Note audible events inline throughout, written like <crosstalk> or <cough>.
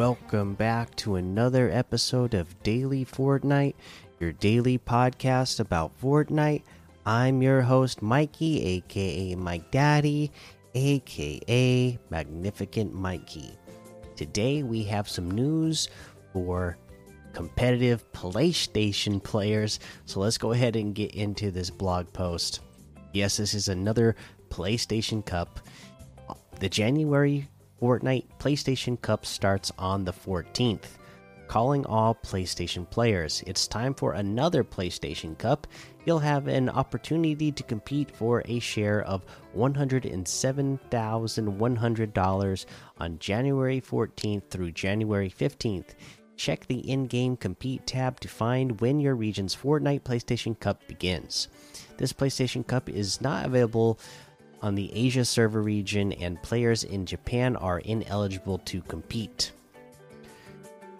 Welcome back to another episode of Daily Fortnite, your daily podcast about Fortnite. I'm your host, Mikey, aka Mike Daddy, aka Magnificent Mikey. Today we have some news for competitive PlayStation players, so let's go ahead and get into this blog post. Yes, this is another PlayStation Cup. The January Fortnite PlayStation Cup starts on the 14th. Calling all PlayStation players. It's time for another PlayStation Cup. You'll have an opportunity to compete for a share of $107,100 on January 14th through January 15th. Check the in game compete tab to find when your region's Fortnite PlayStation Cup begins. This PlayStation Cup is not available on the Asia server region, and players in Japan are ineligible to compete.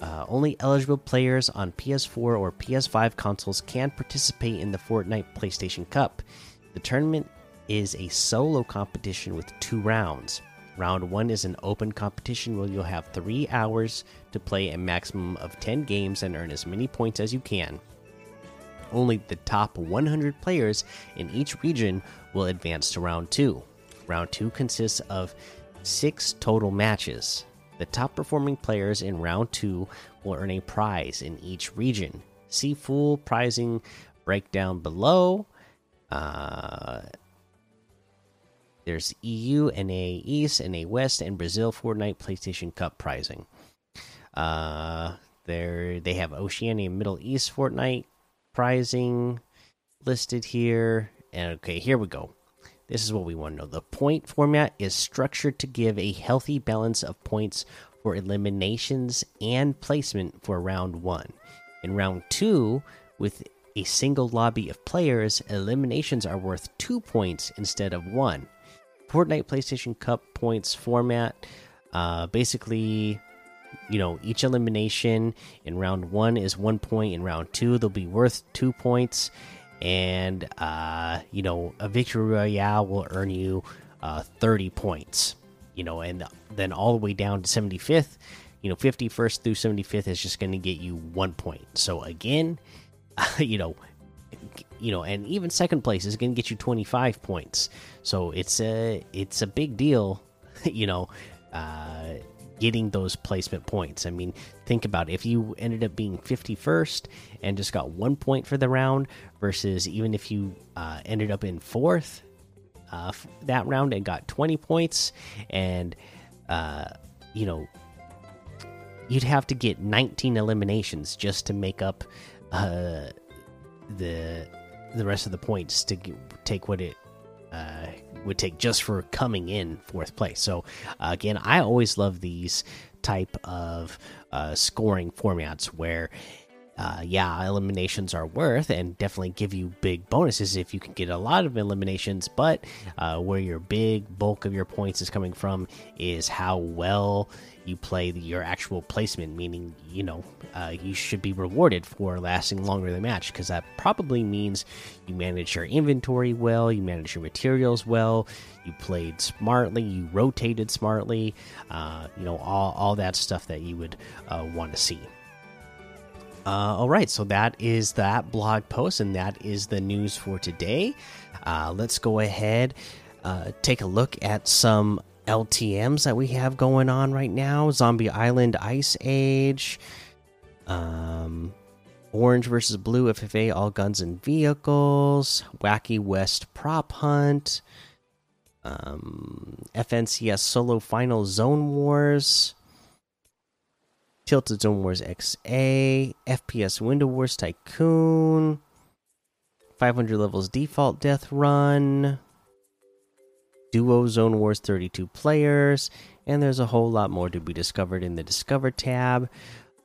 Uh, only eligible players on PS4 or PS5 consoles can participate in the Fortnite PlayStation Cup. The tournament is a solo competition with two rounds. Round one is an open competition where you'll have three hours to play a maximum of 10 games and earn as many points as you can. Only the top 100 players in each region will advance to round two. Round two consists of six total matches. The top performing players in round two will earn a prize in each region. See full prizing breakdown below. Uh, there's EU, NA East, NA West, and Brazil Fortnite PlayStation Cup prizing. Uh, there they have Oceania Middle East Fortnite pricing listed here. And okay, here we go. This is what we want to know. The point format is structured to give a healthy balance of points for eliminations and placement for round one. In round two, with a single lobby of players, eliminations are worth two points instead of one. Fortnite PlayStation Cup points format uh, basically you know each elimination in round one is one point. In round two they'll be worth two points. And uh you know a victory royale will earn you uh 30 points you know and then all the way down to 75th you know 51st through 75th is just going to get you one point. So again <laughs> you know you know and even second place is going to get you 25 points. So it's a it's a big deal <laughs> you know uh getting those placement points. I mean, think about it. if you ended up being 51st and just got one point for the round, versus even if you uh, ended up in fourth uh, that round and got 20 points, and uh, you know, you'd have to get 19 eliminations just to make up uh, the the rest of the points to take what it would take just for coming in fourth place. So uh, again, I always love these type of uh, scoring formats where. Uh, yeah, eliminations are worth and definitely give you big bonuses if you can get a lot of eliminations. But uh, where your big bulk of your points is coming from is how well you play the, your actual placement, meaning, you know, uh, you should be rewarded for lasting longer the match because that probably means you manage your inventory well, you manage your materials well, you played smartly, you rotated smartly, uh, you know, all, all that stuff that you would uh, want to see. Uh, all right, so that is that blog post, and that is the news for today. Uh, let's go ahead, uh, take a look at some LTMs that we have going on right now Zombie Island Ice Age, um, Orange versus Blue FFA All Guns and Vehicles, Wacky West Prop Hunt, um, FNCS Solo Final Zone Wars. Tilted Zone Wars XA, FPS Window Wars Tycoon, 500 levels default death run, Duo Zone Wars 32 players, and there's a whole lot more to be discovered in the Discover tab.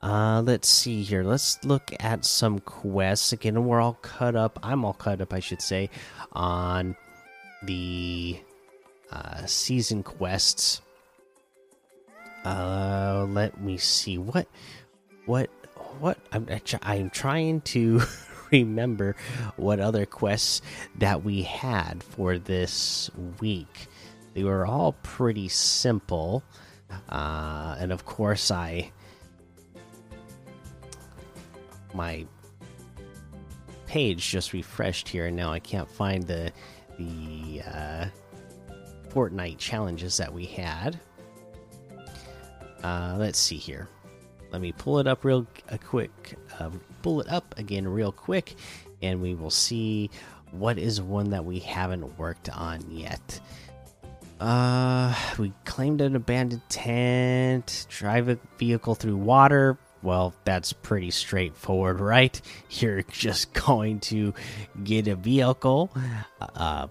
Uh, let's see here. Let's look at some quests. Again, we're all cut up. I'm all cut up, I should say, on the uh, season quests. Uh, let me see what, what, what. I'm I'm trying to <laughs> remember what other quests that we had for this week. They were all pretty simple. Uh, and of course, I my page just refreshed here, and now I can't find the the uh, Fortnite challenges that we had. Uh, let's see here. Let me pull it up real uh, quick. Uh, pull it up again real quick, and we will see what is one that we haven't worked on yet. Uh, we claimed an abandoned tent. Drive a vehicle through water. Well, that's pretty straightforward, <laughs> right? You're just going to get a vehicle. Uh,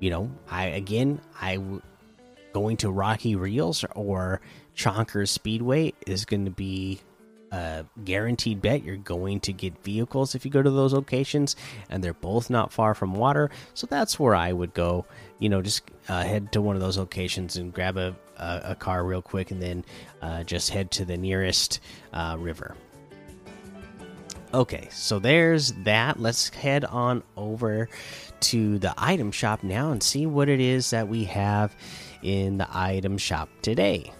you know, I again, I going to Rocky Reels or Chonkers Speedway is going to be a guaranteed bet. You're going to get vehicles if you go to those locations and they're both not far from water. So that's where i would go. You know just uh, head to one of those locations and grab a, a, a car real quick and then uh, just head to the nearest uh, river. Okay so there's that. Let's head on over to the item shop now and see what it is that we have in the item shop today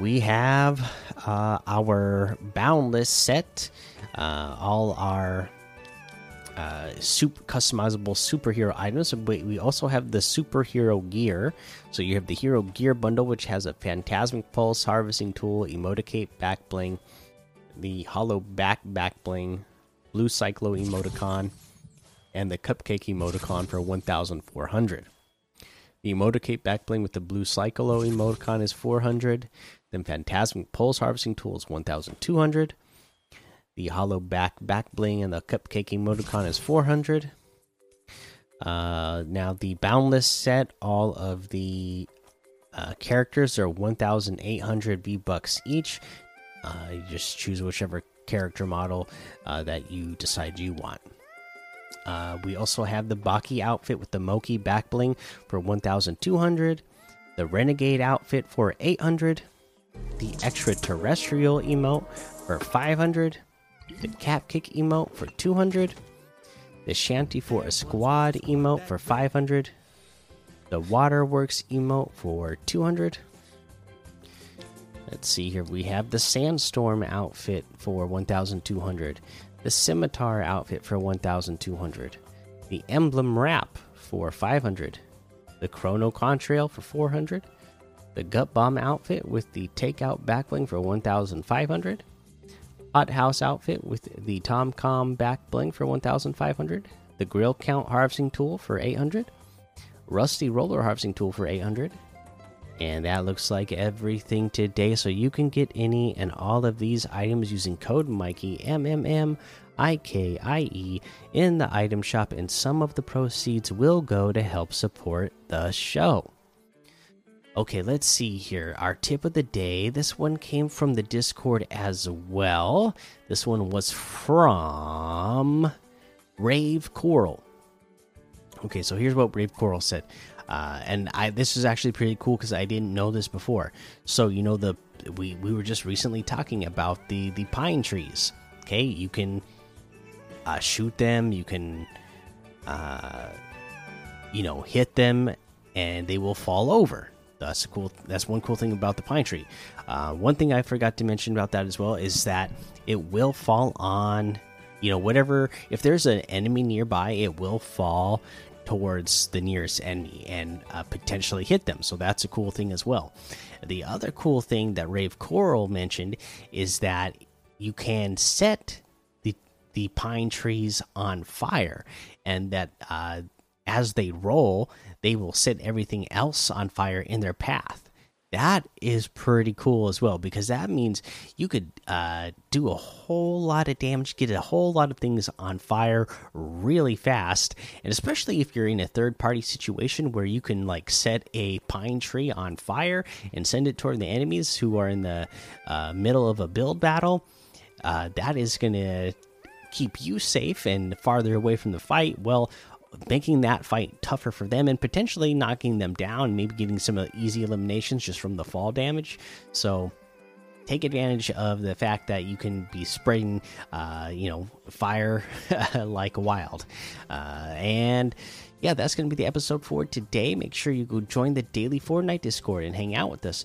we have uh, our boundless set. Uh, all our uh, super customizable superhero items but we also have the superhero gear. So you have the hero gear bundle which has a phantasmic pulse harvesting tool emoticate back bling the hollow back back bling blue cyclo emoticon and the cupcake emoticon for 1400 the emoticate back bling with the blue cyclo emoticon is 400 then Phantasmic Pulse Harvesting Tool is 1200. The Hollow Back Back Bling and the Cupcake Emoticon is 400. Uh, now, the Boundless set, all of the uh, characters are 1,800 V Bucks each. Uh, you just choose whichever character model uh, that you decide you want. Uh, we also have the Baki outfit with the Moki back bling for 1,200, the Renegade outfit for 800, the extraterrestrial emote for 500, the cap kick emote for 200, the shanty for a squad emote for 500, the waterworks emote for 200. Let's see here. We have the sandstorm outfit for 1200, the scimitar outfit for 1200, the emblem wrap for 500, the chrono contrail for 400 the Gut Bomb outfit with the Takeout Backbling for 1,500. Hot House outfit with the Tom Com Back Bling for 1,500. The Grill Count Harvesting Tool for 800. Rusty Roller Harvesting Tool for 800. And that looks like everything today. So you can get any and all of these items using code Mikey M M M I K I E in the item shop, and some of the proceeds will go to help support the show. Okay, let's see here. Our tip of the day. This one came from the Discord as well. This one was from Rave Coral. Okay, so here's what Rave Coral said. Uh, and I this is actually pretty cool because I didn't know this before. So you know the we we were just recently talking about the the pine trees. Okay, you can uh, shoot them. You can uh, you know hit them, and they will fall over that's cool. That's one cool thing about the pine tree. Uh, one thing I forgot to mention about that as well is that it will fall on, you know, whatever. If there's an enemy nearby, it will fall towards the nearest enemy and uh, potentially hit them. So that's a cool thing as well. The other cool thing that Rave Coral mentioned is that you can set the the pine trees on fire, and that uh, as they roll, they will set everything else on fire in their path. That is pretty cool as well because that means you could uh, do a whole lot of damage, get a whole lot of things on fire really fast, and especially if you're in a third party situation where you can like set a pine tree on fire and send it toward the enemies who are in the uh, middle of a build battle. Uh, that is going to keep you safe and farther away from the fight. Well, making that fight tougher for them and potentially knocking them down, maybe getting some easy eliminations just from the fall damage. So take advantage of the fact that you can be spreading, uh, you know, fire <laughs> like wild. Uh, and yeah, that's going to be the episode for today. Make sure you go join the daily Fortnite Discord and hang out with us.